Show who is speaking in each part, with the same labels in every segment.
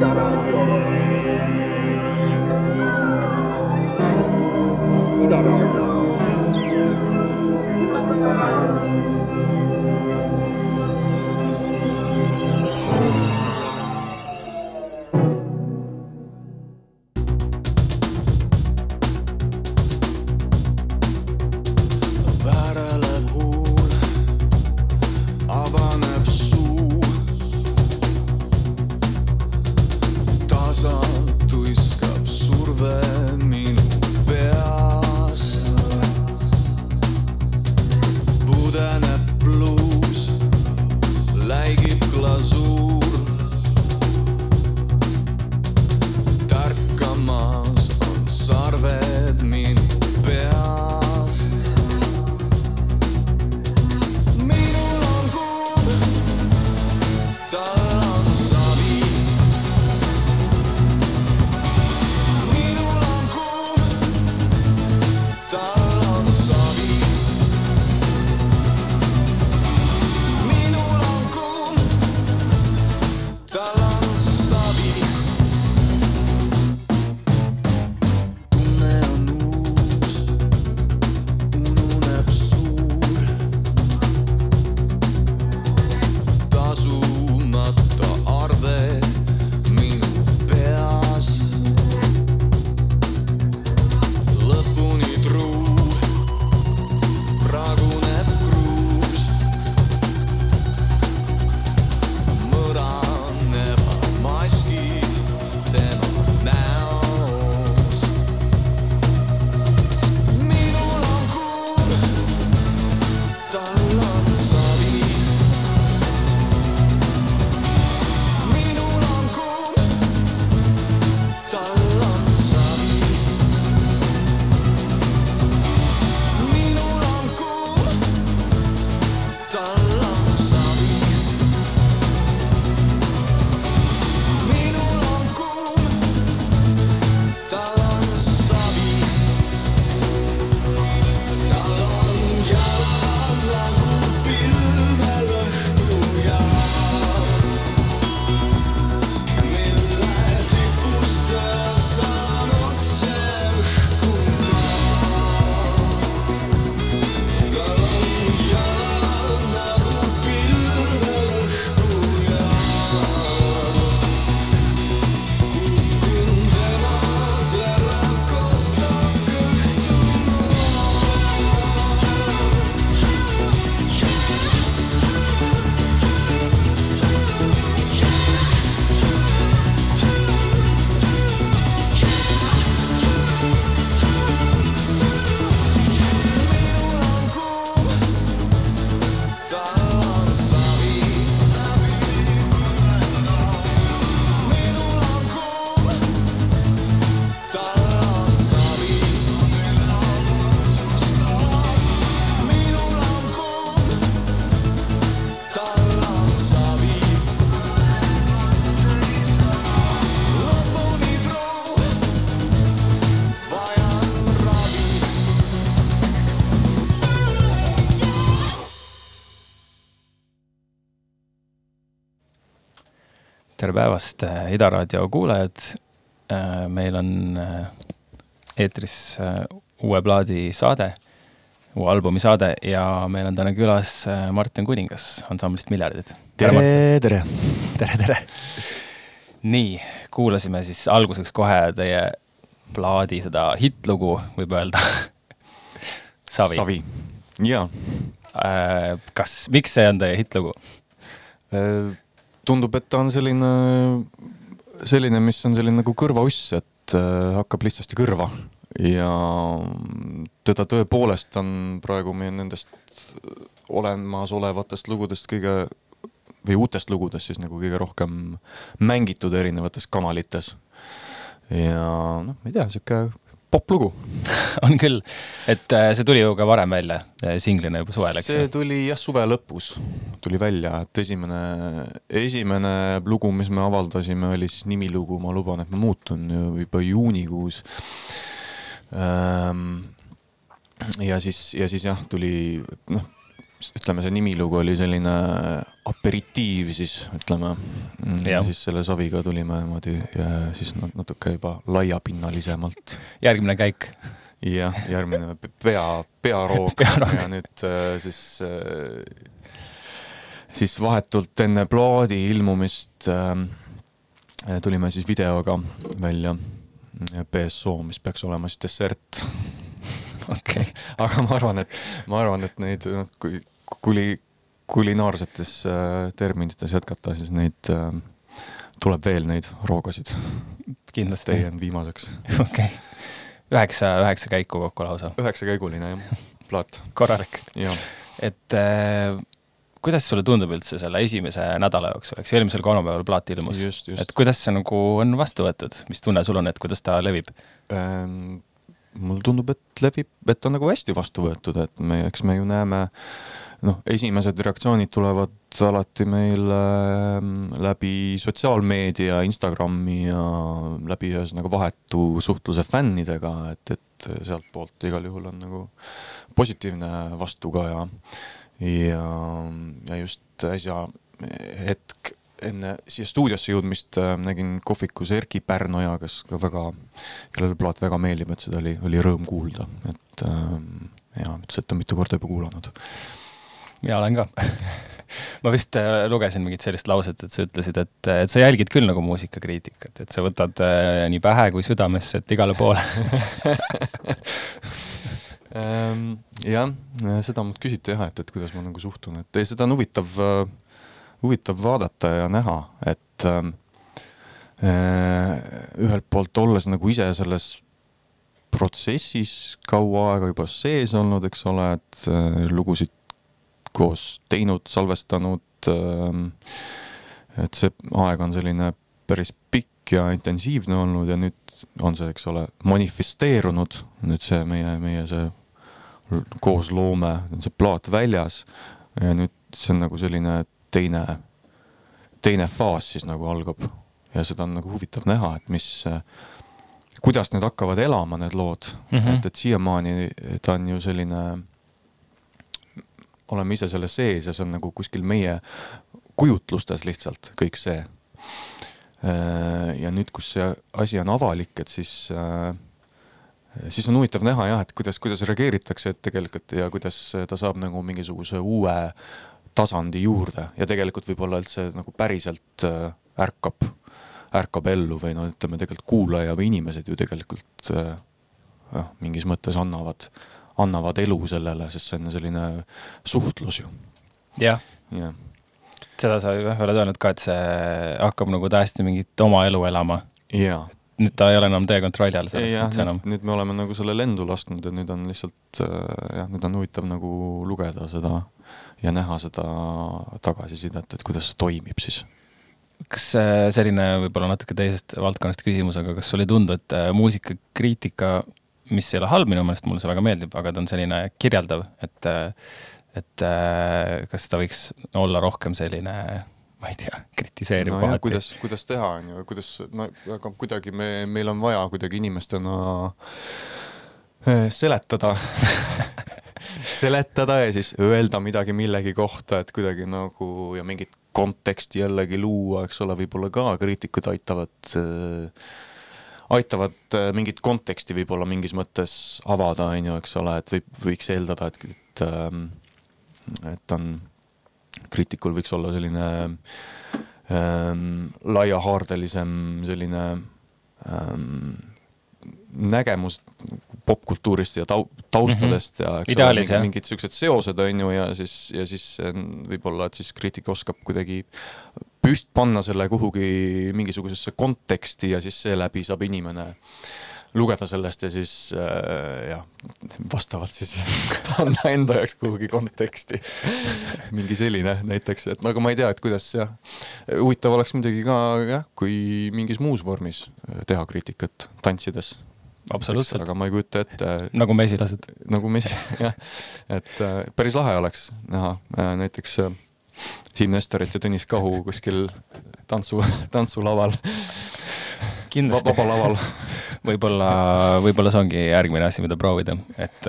Speaker 1: udaraku udaraku
Speaker 2: tere päevast, Ida raadio kuulajad. meil on äh, eetris äh, uue plaadi saade, uue albumi saade ja meil on täna külas äh, Martin Kuningas ansamblist Miljardid.
Speaker 3: tere, tere.
Speaker 2: tere, tere. nii, kuulasime siis alguseks kohe teie plaadi seda hittlugu, võib öelda. Savi.. Savi,
Speaker 3: jaa.
Speaker 2: kas, miks see on teie hittlugu?
Speaker 3: tundub, et ta on selline, selline, mis on selline nagu kõrvauss, et äh, hakkab lihtsasti kõrva ja teda tõepoolest on praegu meie nendest olemasolevatest lugudest kõige või uutest lugudest siis nagu kõige rohkem mängitud erinevates kanalites. ja noh, ma ei tea, sihuke poplugu.
Speaker 2: on küll, et äh, see tuli ju ka varem välja, singlina juba suvel, eks
Speaker 3: see
Speaker 2: ju?
Speaker 3: tuli jah, suve lõpus tuli välja, et esimene, esimene lugu, mis me avaldasime, oli siis nimilugu Ma luban, et ma muutun ju juba juunikuus. ja siis, ja siis jah, tuli noh,
Speaker 1: ütleme, see nimilugu oli selline aperitiiv siis ütleme. ja
Speaker 2: Jah.
Speaker 1: siis selle saviga tulime niimoodi ja siis nat- natuke juba laiapinnalisemalt
Speaker 2: järgmine käik.
Speaker 1: jah, järgmine pe- pea, pearoog
Speaker 2: Pearoog.
Speaker 1: ja nüüd äh, siis äh,, siis vahetult enne plaadi ilmumist äh, tulime siis videoga välja. BSO, mis peaks olema siis dessert.
Speaker 2: okei,
Speaker 1: aga ma arvan, et ma arvan, et neid noh, kui kuli, kulinaarsetes äh, terminites jätkata, siis neid äh, tuleb veel neid roogasid.
Speaker 2: kindlasti
Speaker 1: Teie. on viimaseks.
Speaker 2: okei, üheksa, üheksa käiku kokku lausa,
Speaker 1: üheksakäiguline jah, plaat
Speaker 2: korralik. et äh, kuidas sulle tundub üldse selle esimese nädala jooksul, eks ju, eelmisel kolmapäeval plaat ilmus, et. kuidas see nagu on vastu võetud, mis tunne sul on, et kuidas ta levib?
Speaker 1: Ähm, mulle tundub, et levib, et on nagu hästi vastu võetud, et me, eks me ju näeme, noh, esimesed reaktsioonid tulevad alati meil äh, läbi sotsiaalmeedia, Instagrami ja läbi ühesõnaga vahetu suhtluse fännidega, et, et sealtpoolt igal juhul on nagu positiivne vastukaja. ja, ja just äsja hetk enne siia stuudiosse jõudmist äh, nägin kohvikus Erki Pärnoja, kes ka väga, kellele plaat väga meeldib, et seda oli, oli rõõm kuulda, et ähm, ja ütles, et on mitu korda juba kuulanud.
Speaker 2: mina olen ka. ma vist äh, lugesin mingit sellist lauset, et sa ütlesid, et, et sa jälgid küll nagu muusikakriitikat, et sa võtad äh, nii pähe kui südamesse, et igale poole.
Speaker 1: Ehm, jah, seda mult küsiti jah, et, et kuidas ma nagu suhtun, et ei, seda on huvitav, huvitav vaadata ja näha, et ähm, äh, ühelt poolt olles nagu ise selles protsessis kaua aega juba sees olnud, eks ole, et äh, lugusid koos teinud, salvestanud ähm,, et see aeg on selline päris pikk ja intensiivne olnud ja nüüd on see, eks ole, manifesteerunud, nüüd see meie, meie see koosloome, see plaat väljas ja nüüd see on nagu selline teine, teine faas siis nagu algab ja seda on nagu huvitav näha, et mis, kuidas need hakkavad elama, need lood mm. -hmm. et, et siiamaani ta on ju selline, oleme ise selle sees ja see on nagu kuskil meie kujutlustes lihtsalt kõik see. ja nüüd, kus see asi on avalik, et siis äh, siis on huvitav näha jah, et kuidas, kuidas reageeritakse et tegelikult ja kuidas ta saab nagu mingisuguse uue tasandi juurde ja tegelikult võib-olla üldse nagu päriselt äh, ärkab, ärkab ellu või no ütleme tegelikult kuulaja või inimesed ju tegelikult noh, mingis mõttes annavad, annavad elu sellele, sest see on selline suhtlus ju,
Speaker 2: jah,
Speaker 1: jah.
Speaker 2: seda sa ju jah oled öelnud ka, et see hakkab nagu täiesti mingit oma elu elama.
Speaker 1: jaa
Speaker 2: nüüd ta ei ole enam teie kontrolli all selles
Speaker 1: jah,
Speaker 2: mõttes enam
Speaker 1: nüüd,. nüüd me oleme nagu selle lendu lasknud ja nüüd on lihtsalt äh, jah, nüüd on huvitav nagu lugeda seda ja näha seda tagasisidet, et kuidas see toimib siis.
Speaker 2: kas äh, selline võib-olla natuke teisest valdkonnast küsimus, aga kas sulle ei tundu, et äh, muusikakriitika, mis ei ole halb minu meelest, mulle see väga meeldib, aga ta on selline kirjeldav, et, et äh, kas ta võiks olla rohkem selline, ma ei tea, kritiseeriv
Speaker 1: no
Speaker 2: kohati.
Speaker 1: kuidas, kuidas teha, on ju, kuidas, no aga kuidagi me, meil on vaja kuidagi inimestena seletada seletada ja siis öelda midagi millegi kohta, et kuidagi nagu ja mingit konteksti jällegi luua, eks ole, võib-olla ka kriitikud aitavad äh, aitavad äh, mingit konteksti võib-olla mingis mõttes avada, on ju, eks ole, et võib, võiks eeldada, et, et, et on, kriitikul võiks olla selline ähm, laiahaardelisem selline ähm, nägemus popkultuurist ja tau-, taustadest -hmm. ja eks
Speaker 2: Ideaalis,
Speaker 1: ole,
Speaker 2: jah.
Speaker 1: mingid siuksed seosed on ju ja siis, ja siis võib-olla, et siis kriitik oskab kuidagi püst panna selle kuhugi mingisugusesse konteksti ja siis seeläbi saab inimene lugeda sellest ja siis äh, jah, vastavalt siis panna enda jaoks kuhugi konteksti. mingi selline näiteks, et aga ma ei tea, et kuidas jah, huvitav oleks muidugi ka jah, kui mingis muus vormis teha kriitikat tantsides
Speaker 2: absoluutselt.
Speaker 1: aga ma ei kujuta ette.
Speaker 2: nagu mesilased.
Speaker 1: nagu mes-, jah, et äh, päris lahe oleks näha äh, näiteks äh, Siim Nestorit ja Tõnis Kahu kuskil tantsu, tantsulaval.
Speaker 2: kindlasti.
Speaker 1: vaba laval.
Speaker 2: võib-olla, võib-olla see ongi järgmine asi, mida proovida, et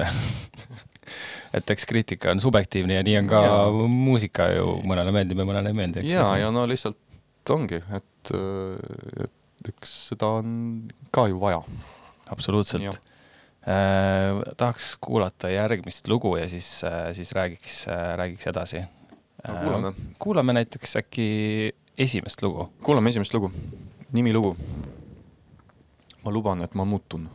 Speaker 2: et eks kriitika on subjektiivne ja nii on ka
Speaker 4: ja.
Speaker 2: muusika ju, mõnele meeldib ja mõnele ei meeldi.
Speaker 4: ja, ja no lihtsalt ongi, et, et eks seda on ka ju vaja
Speaker 2: absoluutselt. Äh, tahaks kuulata järgmist lugu ja siis äh,, siis räägiks äh,, räägiks edasi
Speaker 4: äh,. kuulame.
Speaker 2: kuulame näiteks äkki esimest lugu.
Speaker 4: kuulame esimest lugu, nimilugu. ma luban, et ma muutun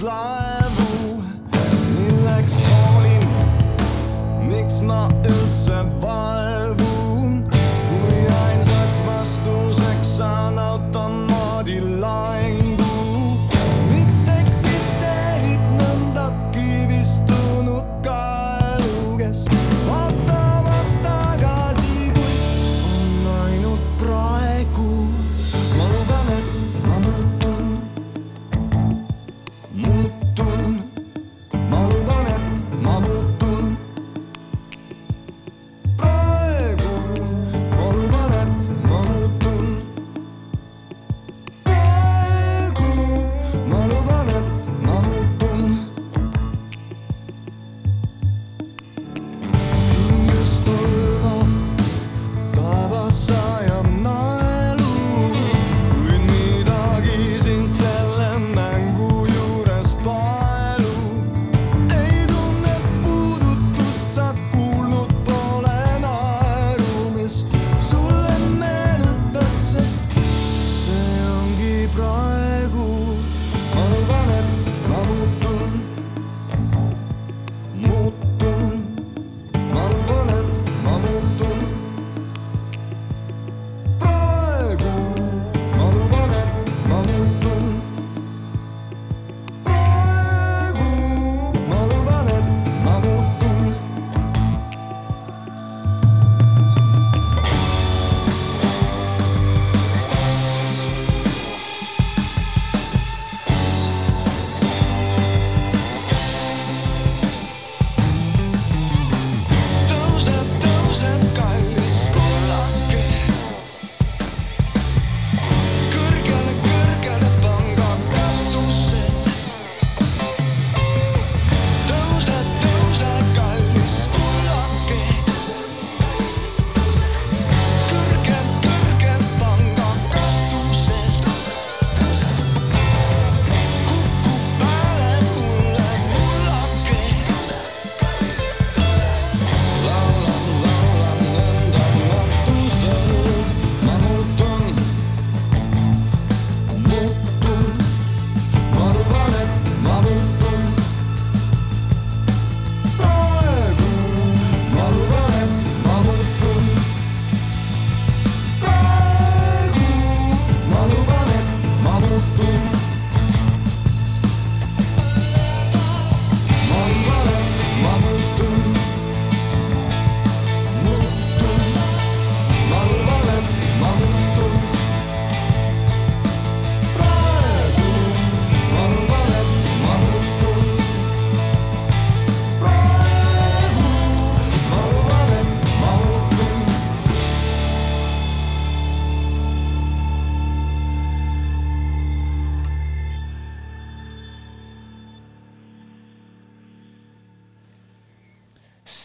Speaker 1: uz laevu, milleks hoolin, miks ma öö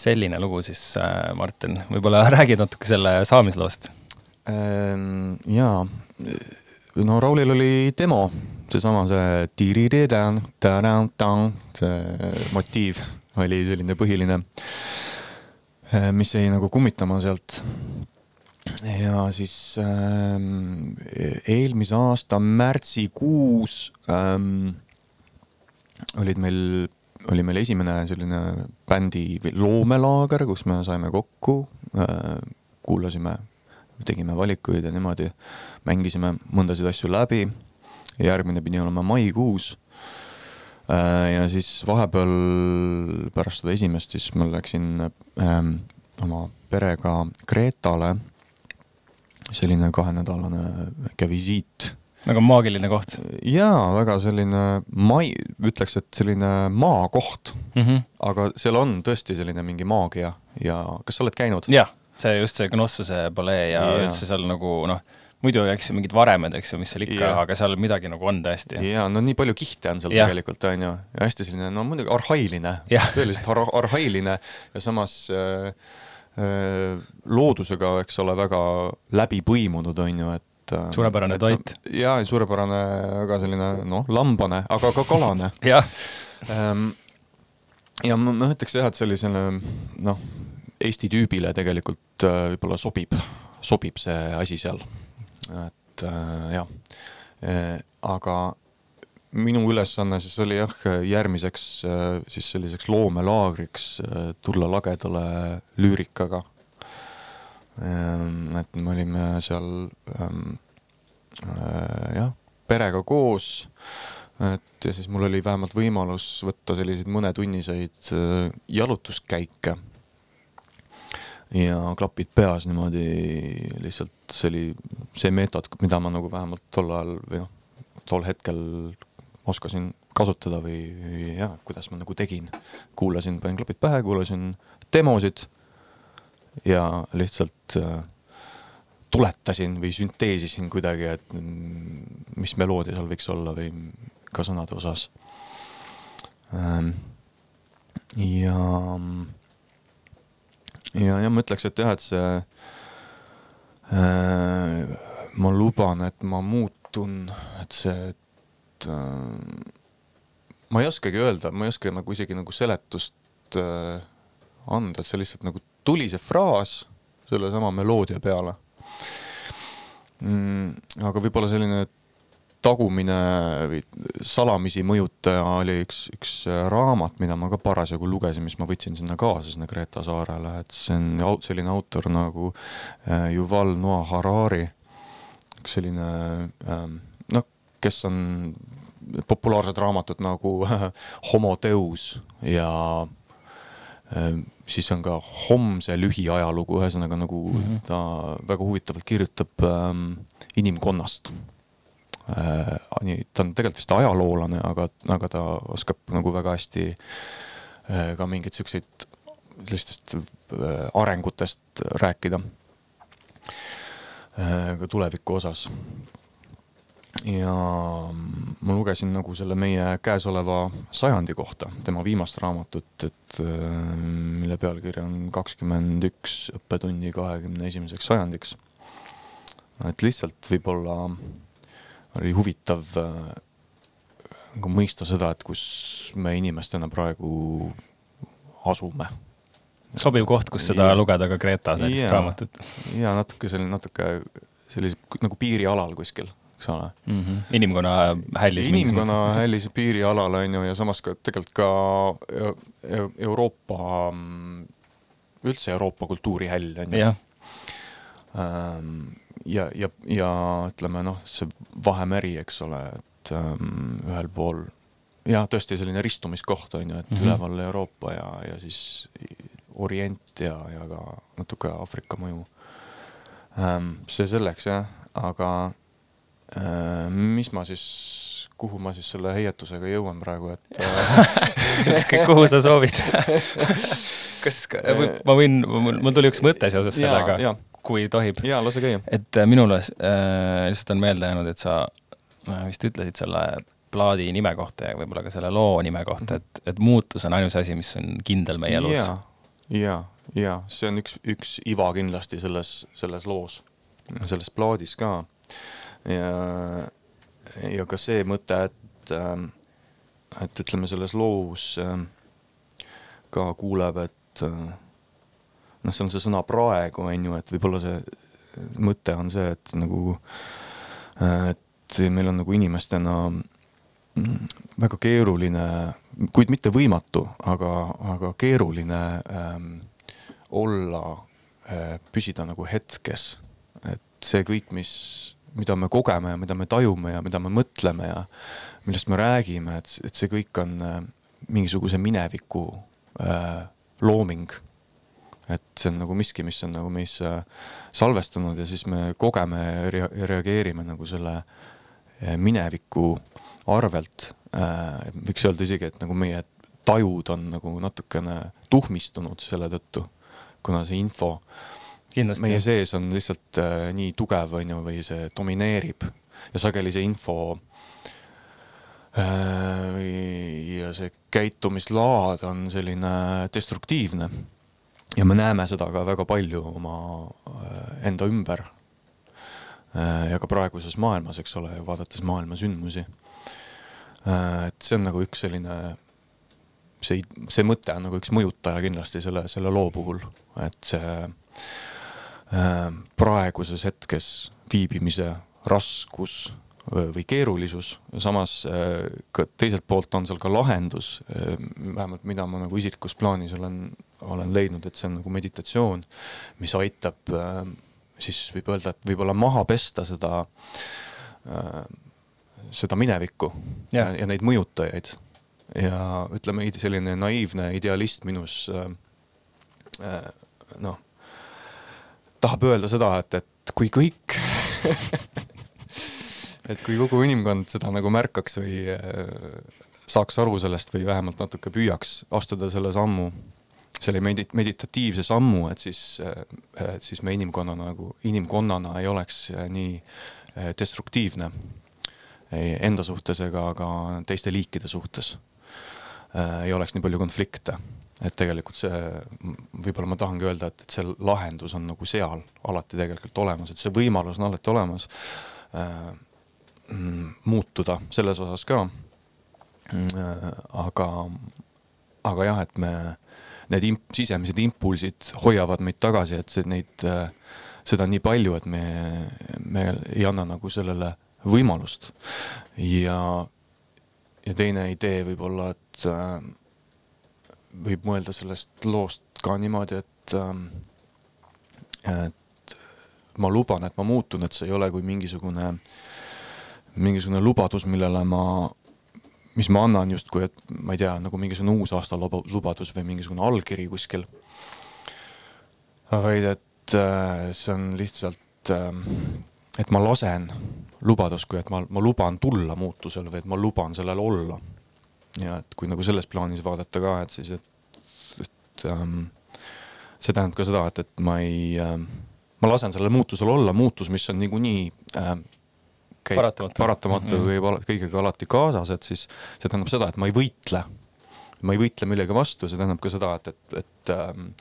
Speaker 2: selline lugu siis, äh, Martin, võib-olla räägid natuke selle saamisloost?
Speaker 4: Ähm, jaa, no Raulil oli demo, seesama see tiriredan, tarantan, see motiiv oli selline põhiline, äh, mis jäi nagu kummitama sealt. ja siis ähm, eelmise aasta märtsikuus ähm,
Speaker 1: olid meil oli meil esimene selline bändi või loomelaager, kus me saime kokku äh,, kuulasime, tegime valikuid ja niimoodi, mängisime mõndasid asju läbi. järgmine pidi olema maikuus äh,. ja siis vahepeal pärast seda esimest, siis ma läksin äh, oma perega Kreetale. selline kahenädalane väike visiit
Speaker 2: väga maagiline koht
Speaker 1: jaa, väga selline mai, ütleks, et selline maakoht,
Speaker 2: mm. -hmm.
Speaker 1: aga seal on tõesti selline mingi maagia ja kas sa oled käinud?
Speaker 2: jah, see just see Gnossuse palee ja
Speaker 1: Jaa.
Speaker 2: üldse seal nagu noh, muidu eks ju mingid varemed, eks ju, mis seal ikka aga seal midagi nagu on tõesti.
Speaker 1: jaa, no nii palju kihte on seal
Speaker 2: Jah.
Speaker 1: tegelikult, on ju, ja hästi selline, no muidugi arhailine, tõeliselt ar arhailine ja samas äh, äh, loodusega, eks ole, väga läbi põimunud, on ju, et äh,
Speaker 2: Suurepärane
Speaker 1: et
Speaker 2: toit.
Speaker 1: jaa, suurepärane, väga selline noh, lambane, aga ka kalane
Speaker 2: jah,
Speaker 1: ähm, ja ma, ma ütleks jah, et sellisele noh, Eesti tüübile tegelikult äh, võib-olla sobib, sobib see asi seal. et äh, jah äh, aga minu ülesanne siis oli jah, järgmiseks äh, siis selliseks loomelaagriks äh, tulla lagedale lüürikaga. Et me olime seal ähm, äh, jah, perega koos et ja siis mul oli vähemalt võimalus võtta selliseid mõnetunniseid äh, jalutuskäike. ja klapid peas niimoodi lihtsalt see oli see meetod, mida ma nagu vähemalt tol ajal või noh, tol hetkel oskasin kasutada või jah, kuidas ma nagu tegin. kuulasin, panin klapid pähe, kuulasin demosid ja lihtsalt äh, tuletasin või sünteesisin kuidagi, et mm, mis meloodia seal võiks olla või ka sõnade osas. ja, ja, ja ma ütleks, et jah, et see äh, ma luban, et ma muutun, et see, et äh, ma ei oskagi öelda, ma ei oska nagu isegi nagu seletust äh, anda, et see lihtsalt nagu tuli see fraas sellesama meloodia peale mm,. aga võib-olla selline tagumine või salamisi mõjutaja oli üks, üks raamat, mida ma ka parasjagu lugesin, mis ma võtsin sinna kaasa, sinna Kreeta saarele, et see on selline autor nagu äh, Yuval Noah Harari. üks selline ähm, noh, kes on populaarsed raamatud nagu Homo Deus ja äh, siis on ka Homse lühiajalugu, ühesõnaga nagu mm. -hmm. ta väga huvitavalt kirjutab ähm, inimkonnast äh, nii, ta on tegelikult vist ajaloolane, aga, aga ta oskab nagu väga hästi äh, ka mingeid siukseid sellistest äh, arengutest rääkida äh, ka tuleviku osas. Ja ma lugesin nagu selle meie käesoleva sajandi kohta, tema viimast raamatut, et äh, mille pealkiri on kakskümmend üks õppetundi kahekümne esimeseks sajandiks. et lihtsalt võib-olla oli huvitav nagu mõista seda, et kus me inimestena praegu asume.
Speaker 2: sobiv koht, kus seda
Speaker 1: Jaa.
Speaker 2: lugeda ka Greta sellist
Speaker 1: Jaa.
Speaker 2: raamatut
Speaker 1: ja natuke selline, natuke sellise nagu piirialal kuskil, eks ole.
Speaker 2: mm. -hmm. inimkonna hällis.
Speaker 1: inimkonna hällis piirialal on ju ja samas ka tegelikult ka Eu- Eu- Euroopa, üldse Euroopa kultuurihäll on ju.
Speaker 2: jah,
Speaker 1: Ähm, ja, ja, ja ütleme noh, see Vahemeri, eks ole, et ähm, ühel pool ja tõesti selline ristumiskoht on ju, et mm. -hmm. üleval Euroopa ja, ja siis Orient ja, ja ka natuke Aafrika mõju ähm,. see selleks jah, aga mis ma siis, kuhu ma siis selle heietusega jõuan praegu, et äh,
Speaker 2: ükskõik kuhu sa soovid kas, ma võin, mul tuli üks mõte seoses sellega, kui tohib.
Speaker 1: ja lase käia.
Speaker 2: et äh, minule äh, lihtsalt on meelde jäänud, et sa äh, vist ütlesid selle plaadi nime kohta ja võib-olla ka selle loo nime kohta, et, et muutus on ainus asi, mis on kindel meie elus.
Speaker 1: ja, ja, ja see on üks, üks iva kindlasti selles, selles loos, selles plaadis ka. ja, ja ka see mõte, et, et ütleme, selles loos ähm, ka kuuleb, et äh, noh, see on see sõna praegu, on ju, et võib-olla see mõte on see, et nagu, et meil on nagu inimestena mm, väga keeruline, kuid mitte võimatu, aga, aga keeruline ähm, olla äh,, püsida nagu hetkes. et see kõik, mis, mida me kogeme ja mida me tajume ja mida me mõtleme ja millest me räägime, et, et see kõik on äh, mingisuguse mineviku äh, looming. et see on nagu miski, mis on nagu meis äh, salvestunud ja siis me kogeme ja rea reageerime nagu selle äh, mineviku arvelt äh,. võiks öelda isegi, et nagu meie tajud on nagu natukene tuhmistunud selle tõttu, kuna see info
Speaker 2: kindlasti
Speaker 1: meie sees on lihtsalt äh, nii tugev, on ju, või see domineerib ja sageli see info äh, ja see käitumislaad on selline destruktiivne. ja me näeme seda ka väga palju oma äh, enda ümber äh,. ja ka praeguses maailmas, eks ole, vaadates maailma sündmusi äh,. et see on nagu üks selline see, see mõte on nagu üks mõjutaja kindlasti selle, selle loo puhul, et see Äh, praeguses hetkes viibimise raskus või keerulisus, samas äh, ka teiselt poolt on seal ka lahendus, äh, vähemalt mida ma nagu isiklikus plaanis olen, olen leidnud, et see on nagu meditatsioon, mis aitab siis võib öelda, et võib-olla maha pesta seda, seda minevikku ja, ja neid mõjutajaid. ja ütleme, selline naiivne idealist minus noh tahab öelda seda, et, et kui kõik et kui kogu inimkond seda nagu märkaks või äh, saaks aru sellest või vähemalt natuke püüaks astuda selle sammu, selle medit-, meditatiivse sammu, et siis, äh, et siis me inimkonnana nagu, inimkonnana ei oleks äh, nii destruktiivne enda suhtes ega ka teiste liikide suhtes. ei oleks nii palju konflikte et tegelikult see, võib-olla ma tahangi öelda, et, et see lahendus on nagu seal alati tegelikult olemas, et see võimalus on alati olemas äh, mm, muutuda selles osas ka äh,. aga, aga jah, et me, need imp, sisemised impulsid hoiavad meid tagasi, et see, neid äh,, seda on nii palju, et me, me ei anna nagu sellele võimalust. ja, ja teine idee võib olla, et äh, võib mõelda sellest loost ka niimoodi, et, ähm, et ma luban, et ma muutun, et see ei ole kui mingisugune, mingisugune lubadus, millele ma, mis ma annan justkui, et ma ei tea, nagu mingisugune uusaasta lubadus või mingisugune allkiri kuskil. vaid et äh, see on lihtsalt, ähm, et ma lasen lubadus, kui et ma, ma luban tulla muutusele või et ma luban sellel olla ja et kui nagu selles plaanis vaadata ka, et siis, et, et ähm, see tähendab ka seda, et, et ma ei ähm,, ma lasen sellel muutusel olla, muutus, mis on niikuinii ähm, käib paratamatu, paratamatu mm -hmm. käib kõigega alati kaasas, et siis see tähendab seda, et ma ei võitle. ma ei võitle millegi vastu, see tähendab ka seda, et, et, et ähm,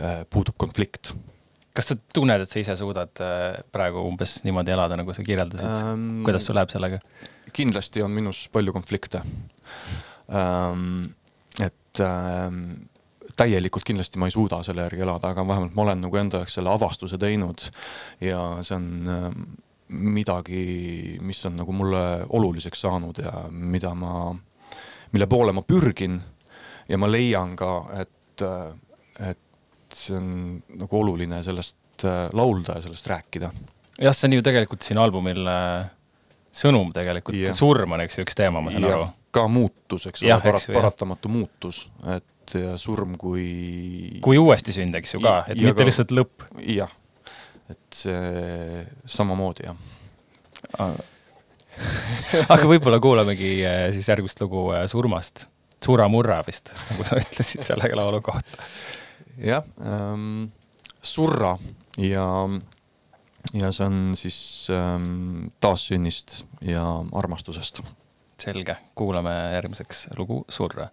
Speaker 1: äh, puudub konflikt
Speaker 2: kas sa tunned, et sa ise suudad äh, praegu umbes niimoodi elada, nagu sa kirjeldasid ähm,, kuidas sul läheb sellega?
Speaker 1: Kindlasti on minus palju konflikte ähm,. et ähm, täielikult kindlasti ma ei suuda selle järgi elada, aga vähemalt ma olen nagu enda jaoks selle avastuse teinud ja see on ähm, midagi, mis on nagu mulle oluliseks saanud ja mida ma, mille poole ma pürgin ja ma leian ka, et, et see on nagu oluline sellest äh, laulda ja sellest rääkida.
Speaker 2: jah, see on ju tegelikult siin albumil äh, sõnum tegelikult, surm on eks ju üks teema, ma saan ja. aru
Speaker 1: ka muutus, eks ole, parat-, paratamatu muutus, et ja surm kui
Speaker 2: kui uuestisünd, eks ju ka, et mitte ka, lihtsalt lõpp.
Speaker 1: jah, et see samamoodi, jah
Speaker 2: aga võib-olla kuulamegi äh, siis järgmist lugu äh, surmast, Surra-murra vist, nagu sa ütlesid selle laulu kohta.
Speaker 1: jah ähm,, Surra ja, ja see on siis ähm, taassünnist ja armastusest.
Speaker 2: Selge, kuulame järgmiseks lugu Surra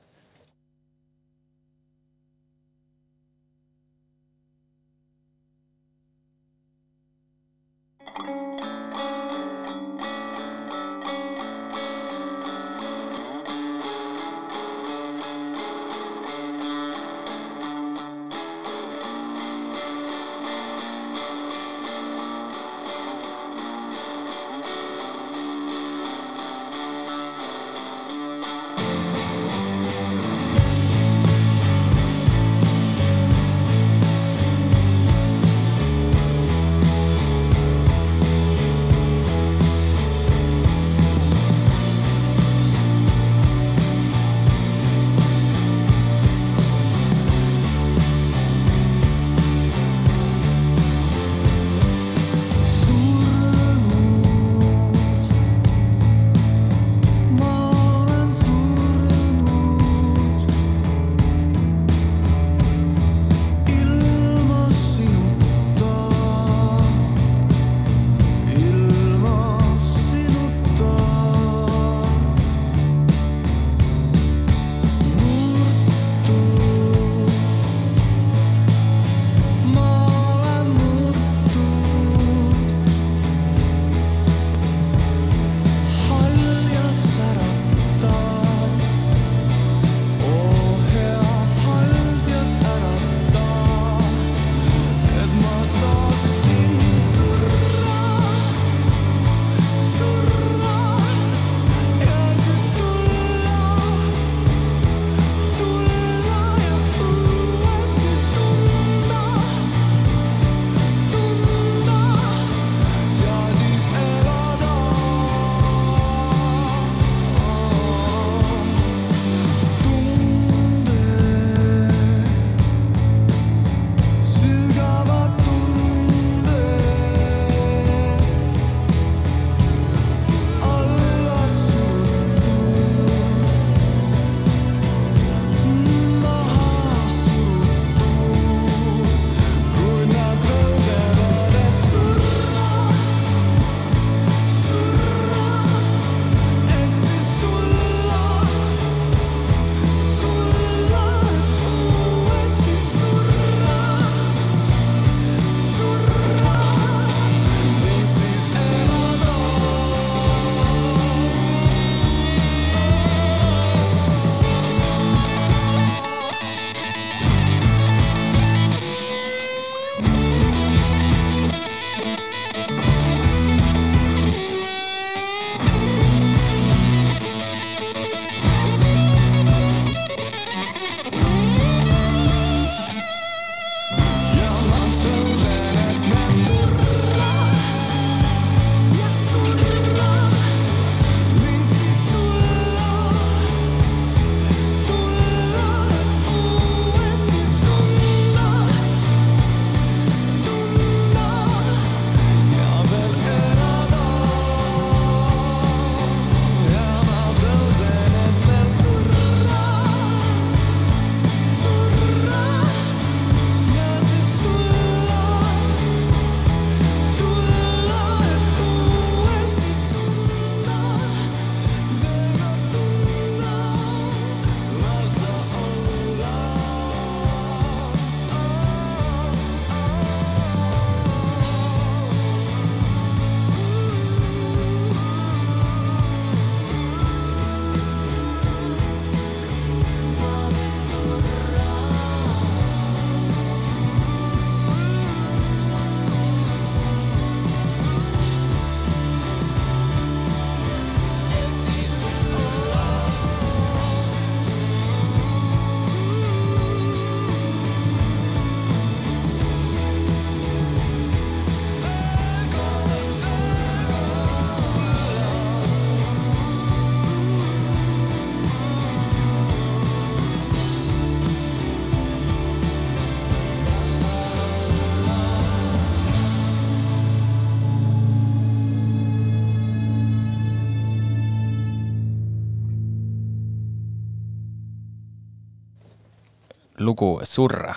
Speaker 2: lugu Surra.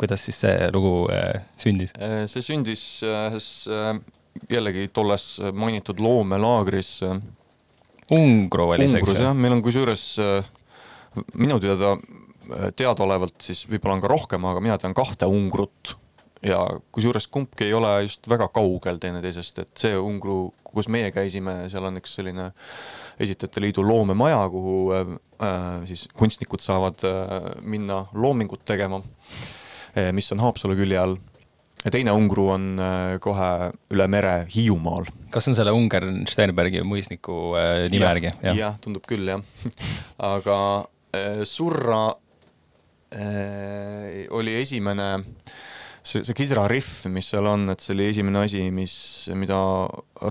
Speaker 2: kuidas siis see lugu äh, sündis?
Speaker 1: Äh, see sündis ühes äh, jällegi tolles mainitud loomelaagris äh,
Speaker 2: Ungru oli see, eks ju?
Speaker 1: jah, meil on kusjuures äh, minu teada, teadaolevalt siis võib-olla on ka rohkem, aga mina tean kahte Ungrut ja kusjuures kumbki ei ole just väga kaugel teineteisest, et see Ungru, kus meie käisime, seal on üks selline esitajate liidu loomemaja, kuhu äh, äh, siis kunstnikud saavad äh, minna loomingut tegema, mis on Haapsalu külje all. ja teine Ungru on äh, kohe üle mere Hiiumaal
Speaker 2: kas on selle Unger Sternbergi mõisniku äh, nime järgi?
Speaker 1: jah ja,, tundub küll jah. aga äh, Surra äh, oli esimene, see, see kidrariff, mis seal on, et see oli esimene asi, mis, mida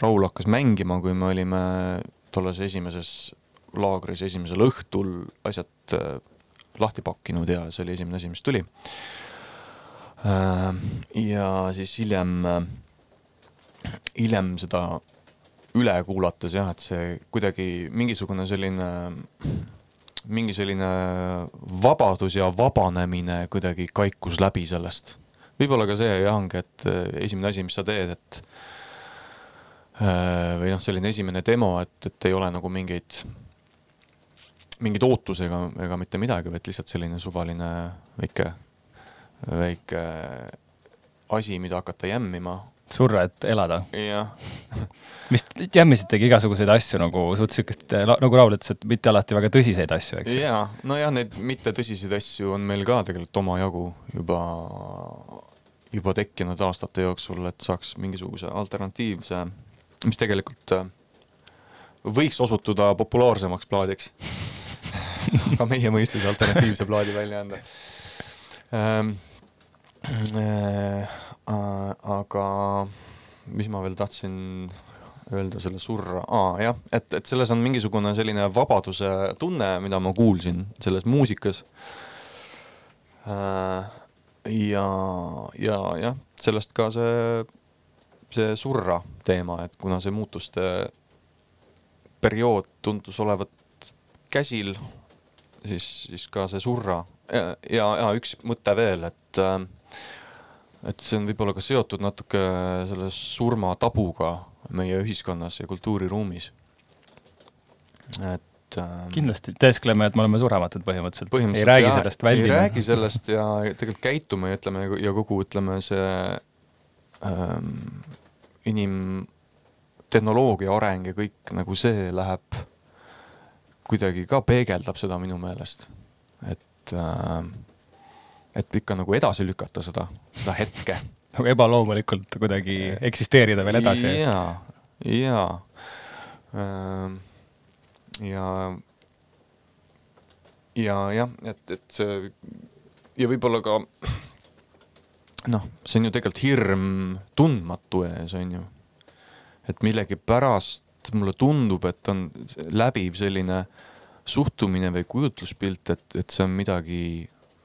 Speaker 1: Raul hakkas mängima, kui me olime tolles esimeses laagris esimesel õhtul asjad äh, lahti pakkinud ja see oli esimene asi, mis tuli äh,. ja siis hiljem äh, hiljem seda üle kuulates jah, et see kuidagi mingisugune selline, mingi selline vabadus ja vabanemine kuidagi kaikus läbi sellest. võib-olla ka see ongi, et esimene asi, mis sa teed, et või noh, selline esimene demo, et, et ei ole nagu mingeid, mingeid ootusi ega, ega mitte midagi, vaid lihtsalt selline suvaline väike, väike asi, mida hakata jämmima
Speaker 2: surra, et elada.
Speaker 1: jah,
Speaker 2: vist jämmisitegi igasuguseid asju nagu suht siukest, nagu Raul ütles, et mitte alati väga tõsiseid asju, eks ju.
Speaker 1: jaa, nojah, neid mittetõsiseid asju on meil ka tegelikult omajagu juba, juba tekkinud aastate jooksul, et saaks mingisuguse alternatiivse, mis tegelikult äh, võiks osutuda populaarsemaks plaadiks. aga meie mõistes alternatiivse plaadi välja anda ähm,. Äh, aga mis ma veel tahtsin öelda selle surra ah,, jah, et, et selles on mingisugune selline vabaduse tunne, mida ma kuulsin selles muusikas äh,. ja, ja jah, sellest ka see, see surra teema, et kuna see muutuste periood tundus olevat käsil, siis, siis ka see surra ja, ja, ja üks mõte veel, et äh, et see on võib-olla ka seotud natuke selle surmatabuga meie ühiskonnas ja kultuuriruumis. et äh,
Speaker 2: kindlasti teeskleme, et me oleme surematud põhimõtteliselt,
Speaker 1: põhimõtteliselt
Speaker 2: ei räägi
Speaker 1: jah,
Speaker 2: sellest, väldime.
Speaker 1: ei räägi sellest ja tegelikult käitume ja ütleme ja kogu, ütleme see ähm, inim-, tehnoloogia areng ja kõik nagu see läheb, kuidagi ka peegeldab seda minu meelest, et et ikka nagu edasi lükata seda, seda hetke.
Speaker 2: nagu ebaloomulikult kuidagi eksisteerida veel edasi.
Speaker 1: jaa, jaa ja, ja jah, et, et see ja võib-olla ka noh, see on ju tegelikult hirm tundmatu ees, on ju. et millegipärast mulle tundub, et on läbiv selline suhtumine või kujutluspilt, et, et see on midagi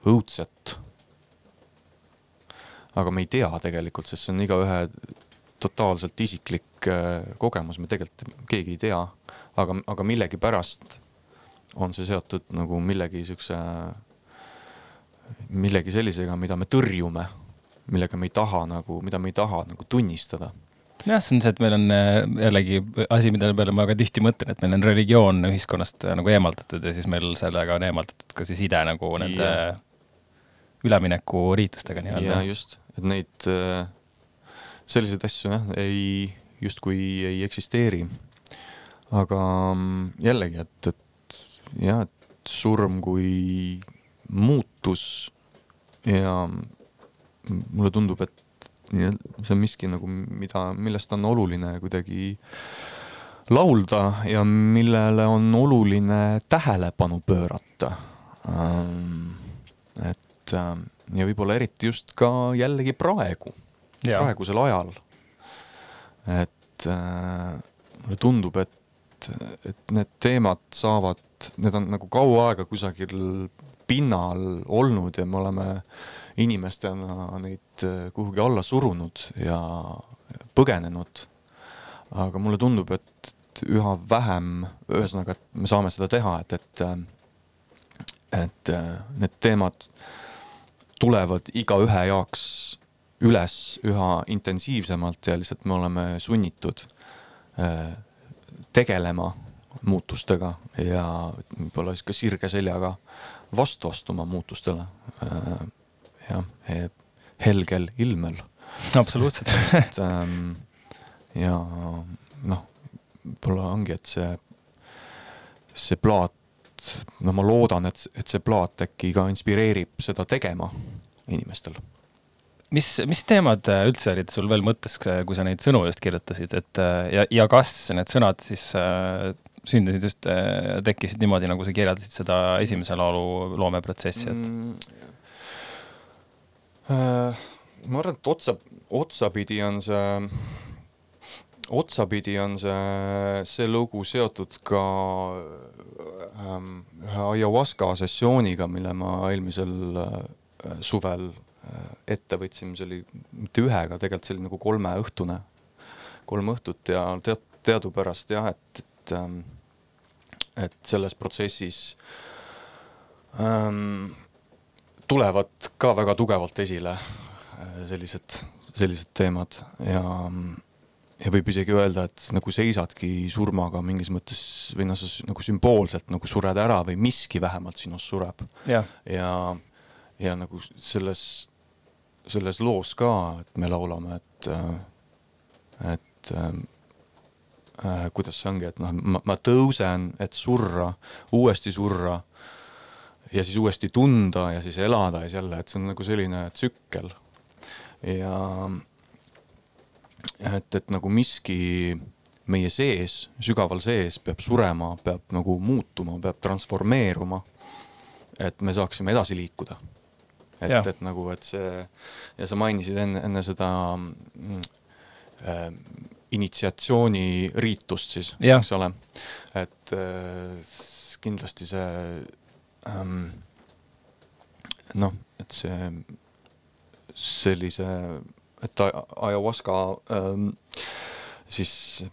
Speaker 1: õudset. aga me ei tea tegelikult, sest see on igaühe totaalselt isiklik äh, kogemus, me tegelikult keegi ei tea, aga, aga millegipärast on see seotud nagu millegi siukse, millegi sellisega, mida me tõrjume, millega me ei taha nagu, mida me ei taha nagu tunnistada.
Speaker 2: jah, see on see, et meil on äh, jällegi asi, mille peale ma väga tihti mõtlen, et meil on religioon ühiskonnast äh, nagu eemaldatud ja siis meil sellega on eemaldatud ka siis ide nagu nende
Speaker 1: Jah.
Speaker 2: üleminekuriitustega nii-öelda.
Speaker 1: just, et neid äh, selliseid asju jah, ei, justkui ei eksisteeri. aga mm, jällegi, et, et jah, et surm kui muutus ja mulle tundub, et see on miski nagu, mida, millest on oluline kuidagi laulda ja millele on oluline tähelepanu pöörata. et ähm, ja võib-olla eriti just ka jällegi praegu, praegusel ajal. et äh, mulle tundub, et, et need teemad saavad, need on nagu kaua aega kusagil pinnal olnud ja me oleme inimestena neid äh, kuhugi alla surunud ja põgenenud. aga mulle tundub, et üha vähem, ühesõnaga, et me saame seda teha, et, et et äh, need teemad tulevad igaühe jaoks üles üha intensiivsemalt ja lihtsalt me oleme sunnitud äh, tegelema muutustega ja võib-olla siis ka sirge seljaga vastu astuma muutustele. Jah, helgel ilmel.
Speaker 2: absoluutselt
Speaker 1: et ähm, ja noh, võib-olla ongi, et see, see plaat, no ma loodan, et, et see plaat äkki ka inspireerib seda tegema inimestel
Speaker 2: mis, mis teemad äh, üldse olid sul veel mõttes, kui sa neid sõnu just kirjutasid, et äh, ja, ja kas need sõnad siis äh, sündisid just äh,, tekkisid niimoodi, nagu sa kirjeldasid seda esimese laulu loomeprotsessi, et
Speaker 1: mm,? Äh, ma arvan, et otsa, otsapidi on see, otsapidi on see, see lugu seotud ka ähm, ühe ayahuasca sessiooniga, mille ma eelmisel äh, suvel äh, ette võtsin, see oli mitte ühega, tegelikult see oli nagu kolmeõhtune, kolm õhtut ja tead, teadupärast jah, et, et ähm, et selles protsessis ähm, tulevad ka väga tugevalt esile äh, sellised, sellised teemad ja, ja võib isegi öelda, et nagu seisadki surmaga mingis mõttes või noh, nagu sümboolselt nagu sured ära või miski vähemalt sinust sureb.
Speaker 2: ja,
Speaker 1: ja, ja nagu selles, selles loos ka, et me laulame, et, äh, et ähm, äh, kuidas see ongi, et noh, ma tõusen, et surra, uuesti surra ja siis uuesti tunda ja siis elada ja siis jälle, et see on nagu selline tsükkel. ja et, et nagu miski meie sees, sügaval sees peab surema, peab nagu muutuma, peab transformeeruma. et me saaksime edasi liikuda. et, et nagu, et see ja sa mainisid enne, enne seda mm, äh, initsiatsiooniriitust siis, eks ole. et äh, kindlasti see noh, et see sellise, et ayahuasca ähm, siis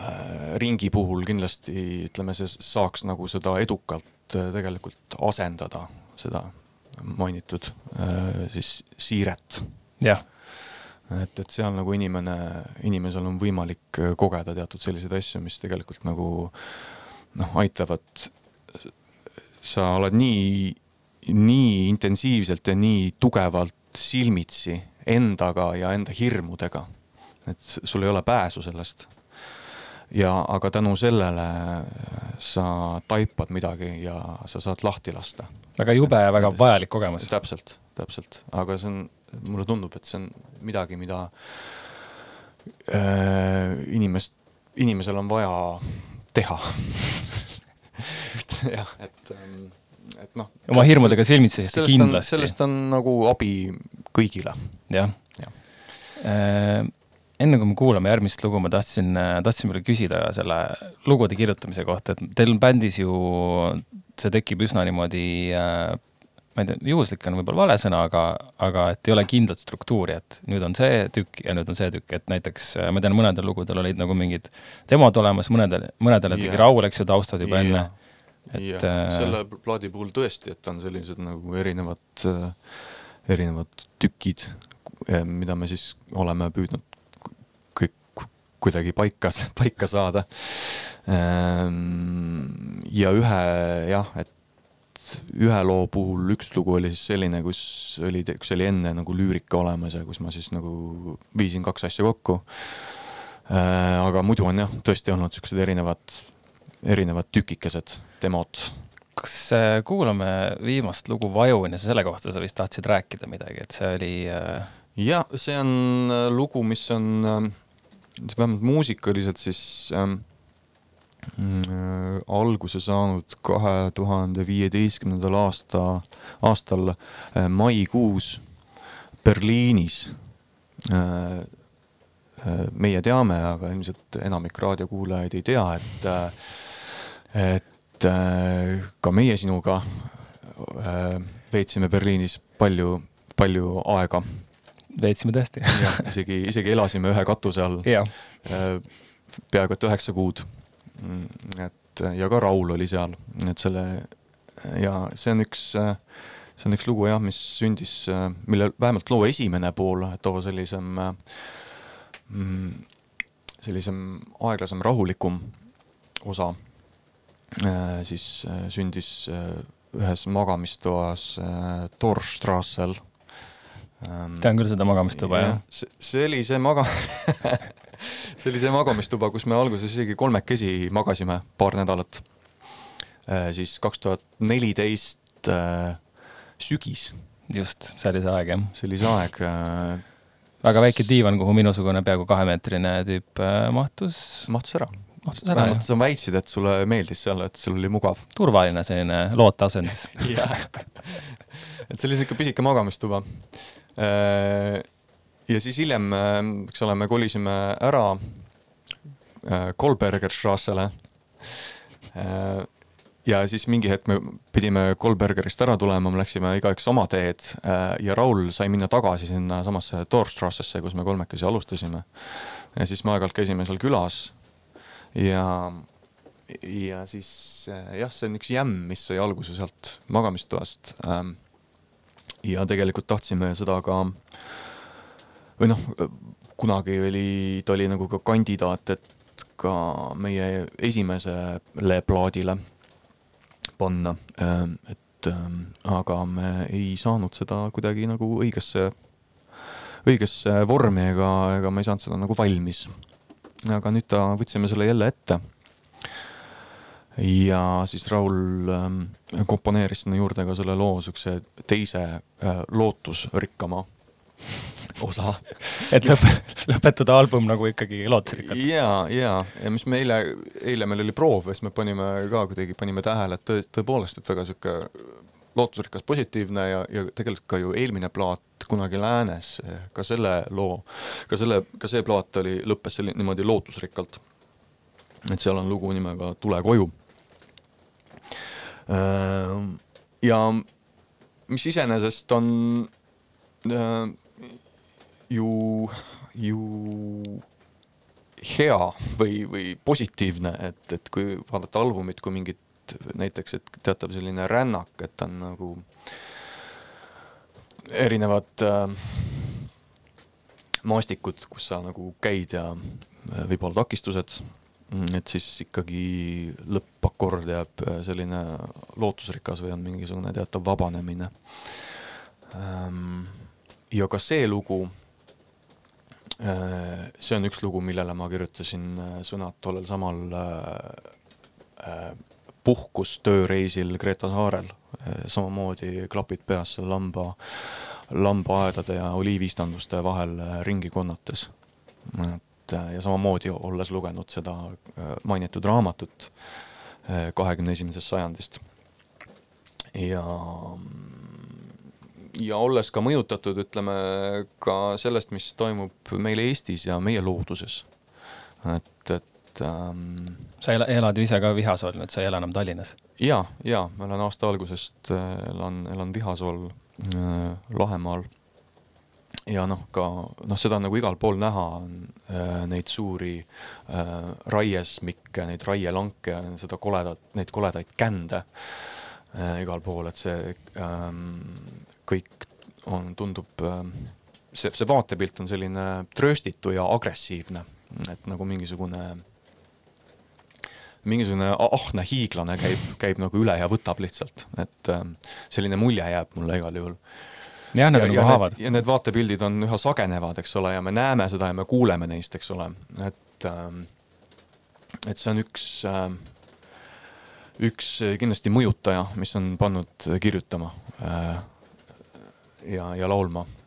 Speaker 1: äh, ringi puhul kindlasti ütleme, see saaks nagu seda edukalt äh, tegelikult asendada, seda mainitud äh, siis siiret.
Speaker 2: jah
Speaker 1: et, et seal nagu inimene, inimesel on võimalik kogeda teatud selliseid asju, mis tegelikult nagu noh, aitavad. Sa oled nii, nii intensiivselt ja nii tugevalt silmitsi endaga ja enda hirmudega, et sul ei ole pääsu sellest. ja, aga tänu sellele sa taipad midagi ja sa saad lahti lasta.
Speaker 2: väga jube ja väga vajalik kogemus.
Speaker 1: täpselt, täpselt, aga see on mulle tundub, et see on midagi, mida äh, inimest, inimesel on vaja teha jah, et, ähm, et noh.
Speaker 2: oma hirmudega silmitsi seista kindlasti.
Speaker 1: sellest on nagu abi kõigile.
Speaker 2: jah ja. äh,. enne kui me kuulame järgmist lugu, ma tahtsin, tahtsin veel küsida selle lugude kirjutamise kohta, et teil bändis ju, see tekib üsna niimoodi äh, ma ei tea, juhuslik on võib-olla vale sõna, aga, aga et ei ole kindlat struktuuri, et nüüd on see tükk ja nüüd on see tükk, et näiteks ma tean, mõnedel lugudel olid nagu mingid demod olemas, mõnedel, mõnedel tegi yeah. Raul, eks ju, taustad juba yeah. enne.
Speaker 1: Et äh, selle plaadi puhul tõesti, et on sellised nagu erinevad äh,, erinevad tükid, eh, mida me siis oleme püüdnud kõik kuidagi paika, paika saada. Ehm, ja ühe jah, et ühe loo puhul üks lugu oli siis selline, kus oli, üks oli enne nagu lüürika olemas ja kus ma siis nagu viisin kaks asja kokku. Äh, aga muidu on jah, tõesti olnud siuksed erinevad, erinevad tükikesed, demod.
Speaker 2: kas äh, kuulame viimast lugu Vajun ja selle kohta sa vist tahtsid rääkida midagi, et see oli äh...?
Speaker 1: ja see on lugu, mis on vähemalt muusikaliselt siis ähm, Äh, alguse saanud kahe tuhande viieteistkümnendal aasta, aastal äh, maikuus Berliinis. Äh, meie teame, aga ilmselt enamik raadiokuulajaid ei tea, et, et ka meie sinuga veetsime Berliinis palju, palju aega.
Speaker 2: veetsime tõesti.
Speaker 1: jah, isegi, isegi elasime ühe katuse all. peaaegu et üheksa kuud Mm, et ja ka Raul oli seal, et selle, ja see on üks äh, see on üks lugu jah, mis sündis, äh, mille vähemalt loo esimene pool, too sellisem mm, sellisem aeglasem, rahulikum osa siis sündis ühes magamistoas Torstrassel.
Speaker 2: Ähm, tean küll seda magamistuba, jah.
Speaker 1: see oli see maga- see oli see magamistuba, kus me alguses isegi kolmekesi magasime paar nädalat. siis kaks tuhat neliteist sügis.
Speaker 2: just, see oli see aeg, jah.
Speaker 1: see oli see aeg äh....
Speaker 2: väga väike diivan, kuhu minusugune peaaegu kahemeetrine tüüp äh, mahtus.
Speaker 1: mahtus ära.
Speaker 2: Mahtus ära,
Speaker 1: sa väitsid, et sulle meeldis seal, et sul oli mugav.
Speaker 2: turvaline selline looteasendis
Speaker 1: et see oli sihuke pisike magamistuba. Äh, ja siis hiljem, äh, eks ole, me kolisime ära Kolbergerstrassele ja siis mingi hetk me pidime Kolbergerist ära tulema, me läksime igaüks oma teed äh, ja Raul sai minna tagasi sinna samasse Torstrassesse, kus me kolmekesi alustasime. ja siis me aeg-ajalt käisime seal külas ja, ja siis äh, jah, see on üks jämm, mis sai alguse sealt magamistoast. Ähm, ja tegelikult tahtsime seda ka või noh, kunagi oli, ta oli nagu ka kandidaat, et ka meie esimesele plaadile panna, ähm, et ähm, aga me ei saanud seda kuidagi nagu õigesse, õigesse vormi ega, ega me ei saanud seda nagu valmis. Aga nüüd ta, võtsime selle jälle ette. ja siis Raul ähm, komponeeris sinna juurde ka selle loo siukse teise äh, lootusrikkama osa.
Speaker 2: et lõp-, lõpetada album nagu ikkagi lootusrikkalt.
Speaker 1: ja, ja, ja mis me eile, eile meil oli proov ja siis me panime ka kuidagi, panime tähele, et tõe, tõepoolest, et väga sihuke lootusrikas, positiivne ja, ja tegelikult ka ju eelmine plaat kunagi Läänes, ka selle loo, ka selle, ka see plaat oli, lõppes selline niimoodi lootusrikkalt. et seal on lugu nimega Tule koju. ja mis iseenesest on ju, ju hea või, või positiivne, et, et kui vaadata albumit kui mingit näiteks, et teatav selline rännak, et on nagu erinevad äh, maastikud, kus sa nagu käid ja äh, võib olla takistused, et siis ikkagi lõppakord jääb äh, selline lootusrikas või on mingisugune teatav vabanemine ähm,. ja ka see lugu Äh, see on üks lugu, millele ma kirjutasin äh, sõnad tollel samal äh, puhkustööreisil Greta saarel. samamoodi klapid peas seal lamba, lambaaedade ja oliivistanduste vahel ringi konnates. et ja samamoodi olles lugenud seda mainitud raamatut kahekümne esimesest sajandist. ja ja olles ka mõjutatud, ütleme ka sellest, mis toimub meil Eestis ja meie looduses. et, et ähm,.
Speaker 2: sa elad ju ise ka Vihasool, nüüd sa ei ela enam Tallinnas?
Speaker 1: ja, ja ma olen aasta algusest äh, elan, elan Vihasool äh, Lahemaal. ja noh, ka noh, seda on nagu igal pool näha, on äh, neid suuri äh, raiesmikke, neid raielanke, seda koledat, neid koledaid kände äh, igal pool, et see ähm, kõik on, tundub, ähm, see, see vaatepilt on selline trööstitu ja agressiivne, et nagu mingisugune, mingisugune ahne hiiglane käib, käib nagu üle ja võtab lihtsalt, et ähm, selline mulje jääb mulle igal juhul
Speaker 2: jah, need on nagu haavad.
Speaker 1: ja need vaatepildid on üha sagenevad, eks ole, ja me näeme seda ja me kuuleme neist, eks ole, et ähm, et see on üks äh, üks kindlasti mõjutaja, mis on pannud kirjutama äh, ja, ja laulma ähm,.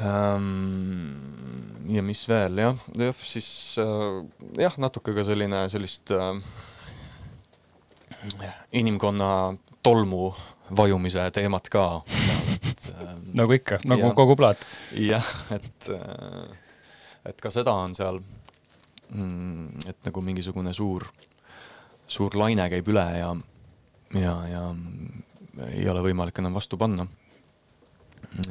Speaker 1: Ja mis veel jah, jah siis äh, jah, natuke ka selline sellist äh, inimkonna tolmu vajumise teemat ka.
Speaker 2: Äh, nagu ikka, nagu ja, kogu plaat.
Speaker 1: jah, et et ka seda on seal mm,, et nagu mingisugune suur, suur laine käib üle ja, ja, ja ei ole võimalik enam vastu panna.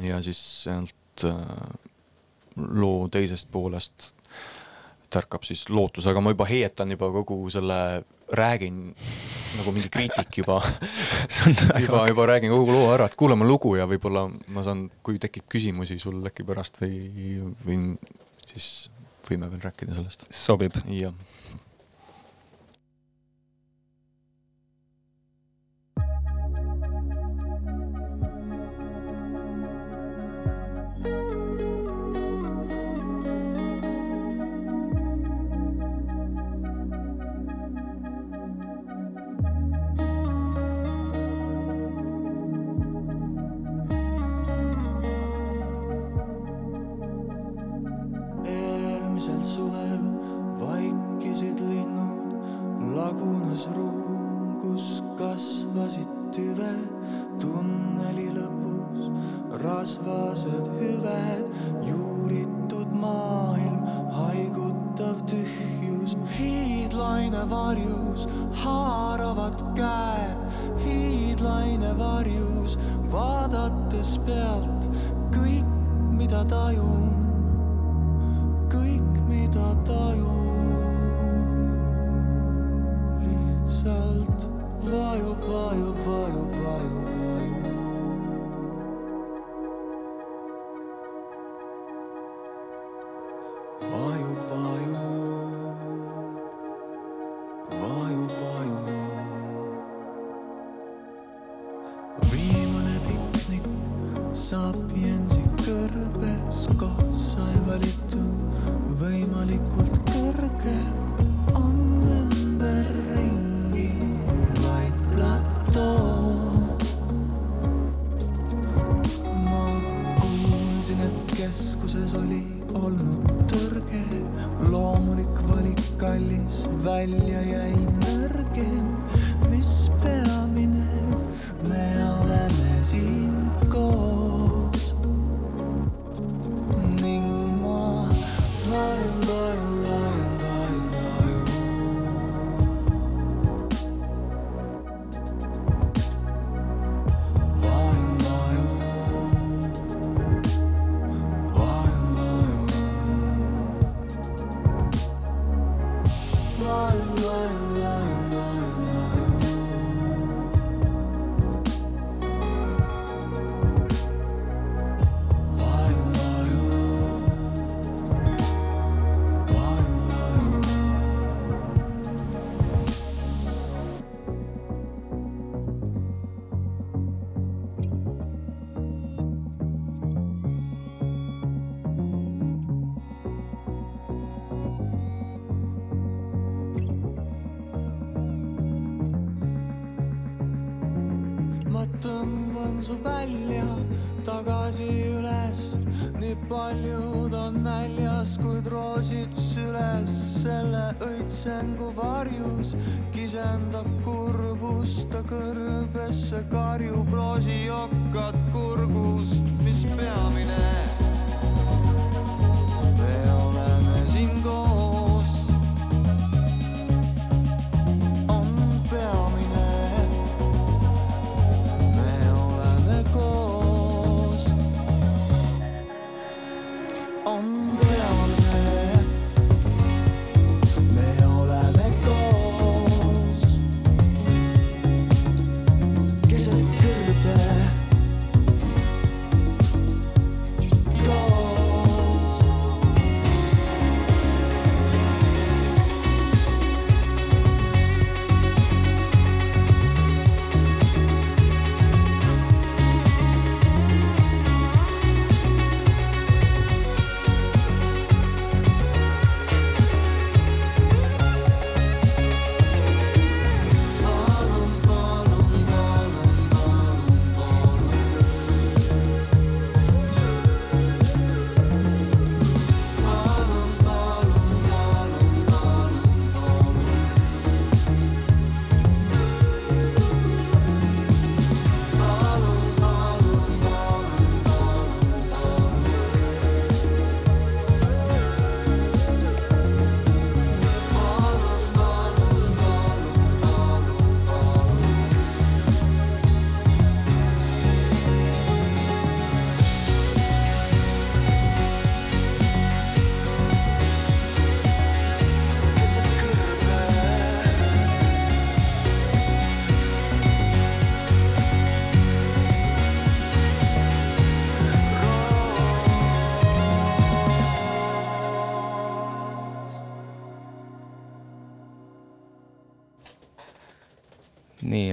Speaker 1: Ja siis äh, loo teisest poolest tärkab siis lootus, aga ma juba heietan juba kogu selle, räägin
Speaker 2: nagu mingi kriitik juba juba, juba räägin kogu loo ära, et kuulame lugu ja võib-olla ma saan, kui tekib küsimusi sul äkki pärast või võin, siis võime veel rääkida sellest.
Speaker 5: sobib.
Speaker 2: jah.
Speaker 1: Kasvasid tüved, tunneli lõpus rasvased hüved, juuritud maailm, haigutav tühjus, hiidlaine varjus, haaravad käed, hiidlaine varjus, vaadates pealt kõik, mida tajun õitsengu varjus kisendab kurbust ta kõrbesse karjub roosijokkad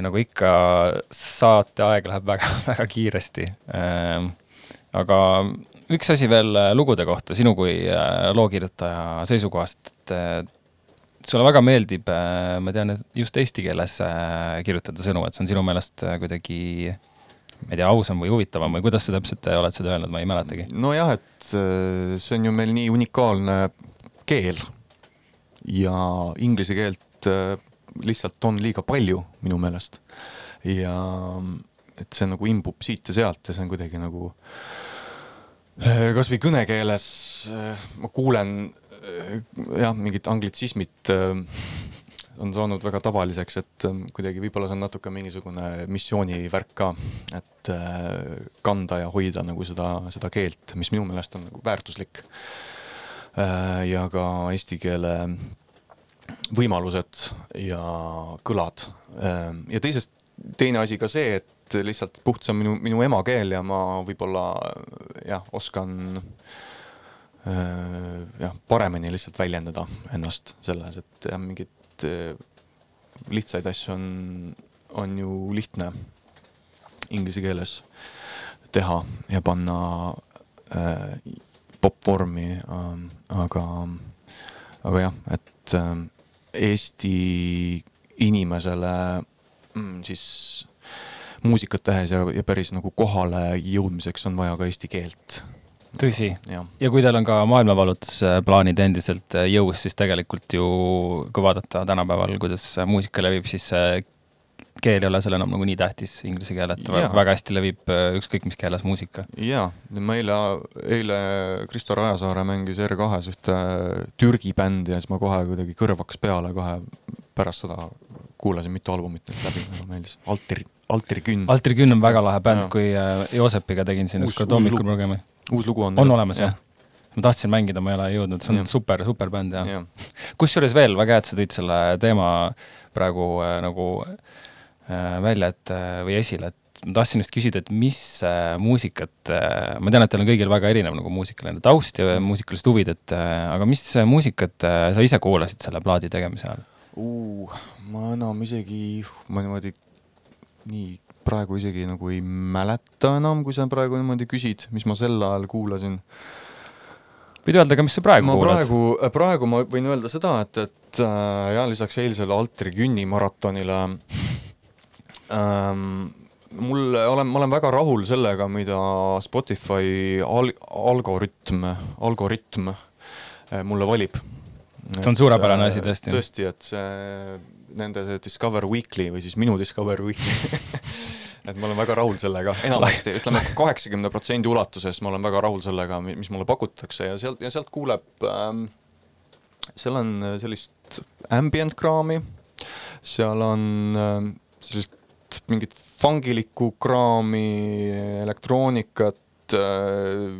Speaker 2: nagu ikka, saate aeg läheb väga, väga kiiresti. aga üks asi veel lugude kohta sinu kui lookirjutaja seisukohast, et sulle väga meeldib, ma tean, et just eesti keeles kirjutada sõnu, et see on sinu meelest kuidagi ma ei tea, ausam või huvitavam või kuidas sa täpselt oled seda öelnud, ma ei mäletagi.
Speaker 1: nojah, et see on ju meil nii unikaalne keel ja inglise keelt lihtsalt on liiga palju minu meelest. ja et see nagu imbub siit ja sealt ja see on kuidagi nagu eh, kasvõi kõnekeeles eh, ma kuulen eh, jah, mingit anglitsismit on saanud väga tavaliseks, et kuidagi võib-olla see on natuke mingisugune missioonivärk ka, et kanda ja hoida nagu seda, seda keelt, mis minu meelest on nagu väärtuslik. ja ka eesti keele võimalused ja kõlad. Ehm, ja teisest, teine asi ka see, et lihtsalt puht see on minu, minu emakeel ja ma võib-olla jah, oskan ehm, jah, paremini lihtsalt väljendada ennast selles, et jah, mingeid ehm, lihtsaid asju on, on ju lihtne inglise keeles teha ja panna äh, popvormi äh,, aga, aga jah, et äh, Eesti inimesele mm, siis muusikat tehes ja, ja päris nagu kohale jõudmiseks on vaja ka eesti keelt.
Speaker 2: tõsi, ja kui teil on ka maailmavalutusplaanid endiselt jõus, siis tegelikult ju, kui vaadata tänapäeval, kuidas muusika levib, siis keel ei ole seal enam nagu nii tähtis, inglise keel, et ja. väga hästi levib äh, ükskõik mis keeles muusika.
Speaker 1: jaa, ma eile, eile Kristo Rajasaare mängis R2-s ühte Türgi bändi ja siis ma kohe kuidagi kõrv hakkas peale, kohe pärast seda kuulasin mitu albumit läbi, mulle meeldis. Altri, Altri Künn.
Speaker 2: Altri Künn on väga lahe bänd, kui äh, Joosepiga tegin siin ükskord hommikul programmi.
Speaker 1: uus lugu on.
Speaker 2: on olemas jah ja.? ma tahtsin mängida, ma ei ole jõudnud, see on ja. super, super bänd ja. ja.. kusjuures veel väga hea, et sa tõid selle teema praegu äh, nagu äh, Äh, välja, et äh, või esile, et ma tahtsin just küsida, et mis äh, muusikat, ma tean, et teil on kõigil väga erinev nagu muusikaline taust ja muusikalised huvid, et aga mis muusikat sa ise kuulasid selle plaadi tegemise ajal
Speaker 1: uh,? ma enam isegi, ma niimoodi nii praegu isegi nagu ei mäleta enam, kui sa praegu niimoodi küsid, mis ma sel ajal kuulasin
Speaker 2: võid öelda ka, mis sa praegu
Speaker 1: ma kuulad? praegu, praegu ma võin öelda seda, et, et äh, ja lisaks eilsele Altri Künni maratonile ähm,? mul, olen, ma olen väga rahul sellega, mida Spotify al-, algoritm, algoritm äh, mulle valib.
Speaker 2: see on suurepärane asi tõesti.
Speaker 1: tõesti, et see, nende see Discover Weekly või siis minu Discover Weekly et ma olen väga rahul sellega, enamasti ütleme kaheksakümne protsendi ulatuses ma olen väga rahul sellega, mis mulle pakutakse ja sealt, ja sealt kuuleb ähm,, seal on sellist ambient kraami, seal on ähm, sellist mingit fungilikku kraami, elektroonikat äh,.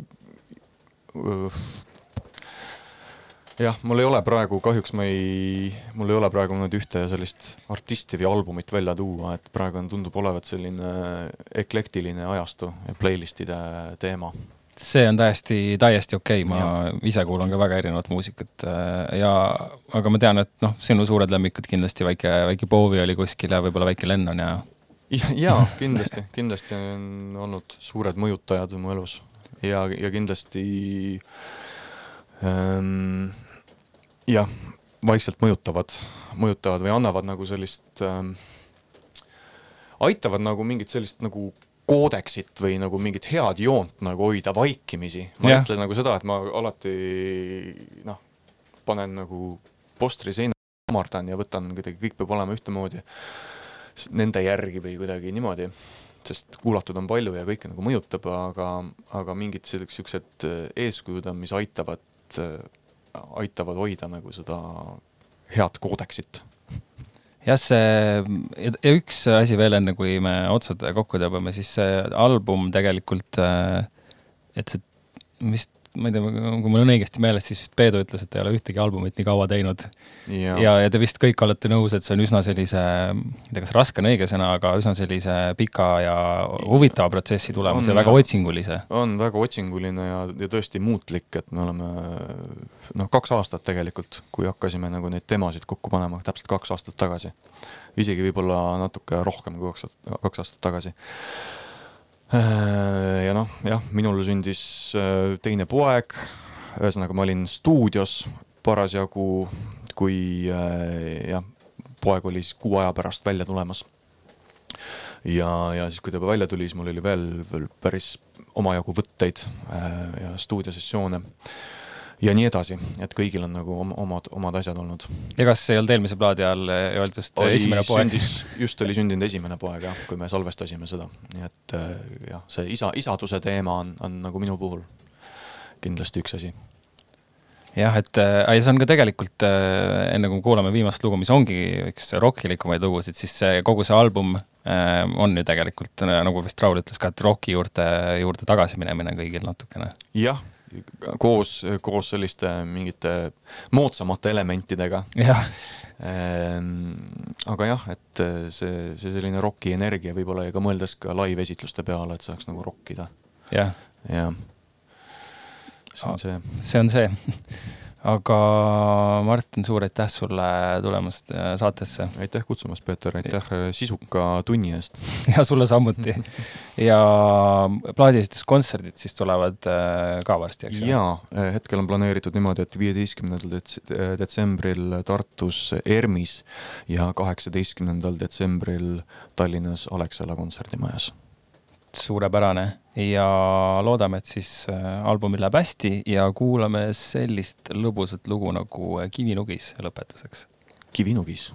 Speaker 1: jah, mul ei ole praegu, kahjuks ma ei, mul ei ole praegu nüüd ühte sellist artisti või albumit välja tuua, et praegu on, tundub olevat selline eklektiline ajastu ja playlist'ide teema
Speaker 2: see on täiesti, täiesti okei okay., ma ja. ise kuulan ka väga erinevat muusikat äh, ja, aga ma tean, et noh, sinu suured lemmikud kindlasti väike, väike Bowie oli kuskil ja võib-olla väike Lennon ja
Speaker 1: jaa, kindlasti, kindlasti on olnud suured mõjutajad mu elus. Ja, ja kindlasti ähm, jah, vaikselt mõjutavad, mõjutavad või annavad nagu sellist ähm,, aitavad nagu mingit sellist nagu koodeksit või nagu mingit head joont nagu hoida vaikimisi. ma ei ütle nagu seda, et ma alati noh, panen nagu postri seina, hammardan ja võtan kuidagi, kõik peab olema ühtemoodi nende järgi või kuidagi niimoodi, sest kuulatud on palju ja kõike nagu mõjutab, aga, aga mingid sellised äh, eeskujud on, mis aitavad, äh, aitavad hoida nagu seda head koodeksit.
Speaker 2: Jah, see ja üks asi veel, enne kui me otsad kokku tõmbame, siis see album tegelikult, äh, et see vist ma ei tea, kui mul on õigesti meeles, siis vist Peedu ütles, et ei ole ühtegi albumit nii kaua teinud.
Speaker 1: ja,
Speaker 2: ja, ja te vist kõik olete nõus, et see on üsna sellise, ma ei tea, kas raske on õige sõna, aga üsna sellise pika ja huvitava protsessi tulemus
Speaker 1: On,
Speaker 2: ja väga otsingulise.
Speaker 1: on väga otsinguline ja, ja tõesti muutlik, et me oleme noh, kaks aastat tegelikult, kui hakkasime nagu neid demosid kokku panema, täpselt kaks aastat tagasi. isegi võib-olla natuke rohkem kui kaks, kaks aastat tagasi. Ja noh, jah, minul sündis äh, teine poeg, ühesõnaga ma olin stuudios parasjagu, kui äh, jah, poeg oli siis kuu aja pärast välja tulemas. Ja, ja siis, kui ta välja tuli, siis mul oli veel, veel päris omajagu võtteid äh, ja stuudiosessioone ja nii edasi, et kõigil on nagu om- omad, omad asjad olnud.
Speaker 2: ja kas ei olnud eelmise plaadi all öeldud just esimene poeg?
Speaker 1: just oli sündinud esimene poeg jah, kui me salvestasime seda, nii et äh, jah, see isa, isaduse teema on, on nagu minu puhul kindlasti üks asi.
Speaker 2: jah, et äh, ja see on ka tegelikult äh, enne kui me kuulame viimast lugu, mis ongi üks rokilikumaid lugusid, siis see kogu see album äh, on ju tegelikult äh, nagu vist Raul ütles ka, et roki juurde, juurde tagasi minemine kõigil natukene.
Speaker 1: jah, koos, koos selliste mingite moodsamate elementidega.
Speaker 2: Jah,
Speaker 1: Ehm, aga jah, et see, see selline roki energia võib-olla ja ka mõeldes ka live-esitluste peale, et saaks nagu rokkida.
Speaker 2: Jah,
Speaker 1: ja see on see.
Speaker 2: see on see. Aga Martin, suur aitäh sulle tulemast äh, saatesse
Speaker 1: aitäh kutsumast, Peeter, aitäh äh, sisuka tunni eest.
Speaker 2: ja sulle samuti. ja plaadiesituskontserdid siis tulevad äh, ka varsti, eks ju?
Speaker 1: jaa, hetkel on planeeritud niimoodi, et viieteistkümnendal dets-, detsembril Tartus ERMis ja kaheksateistkümnendal detsembril Tallinnas Alexela kontserdimajas.
Speaker 2: suurepärane ja loodame, et siis äh, albumil läheb hästi ja kuulame sellist lõbusat lugu nagu äh, Kivinugis lõpetuseks.
Speaker 1: kivinugis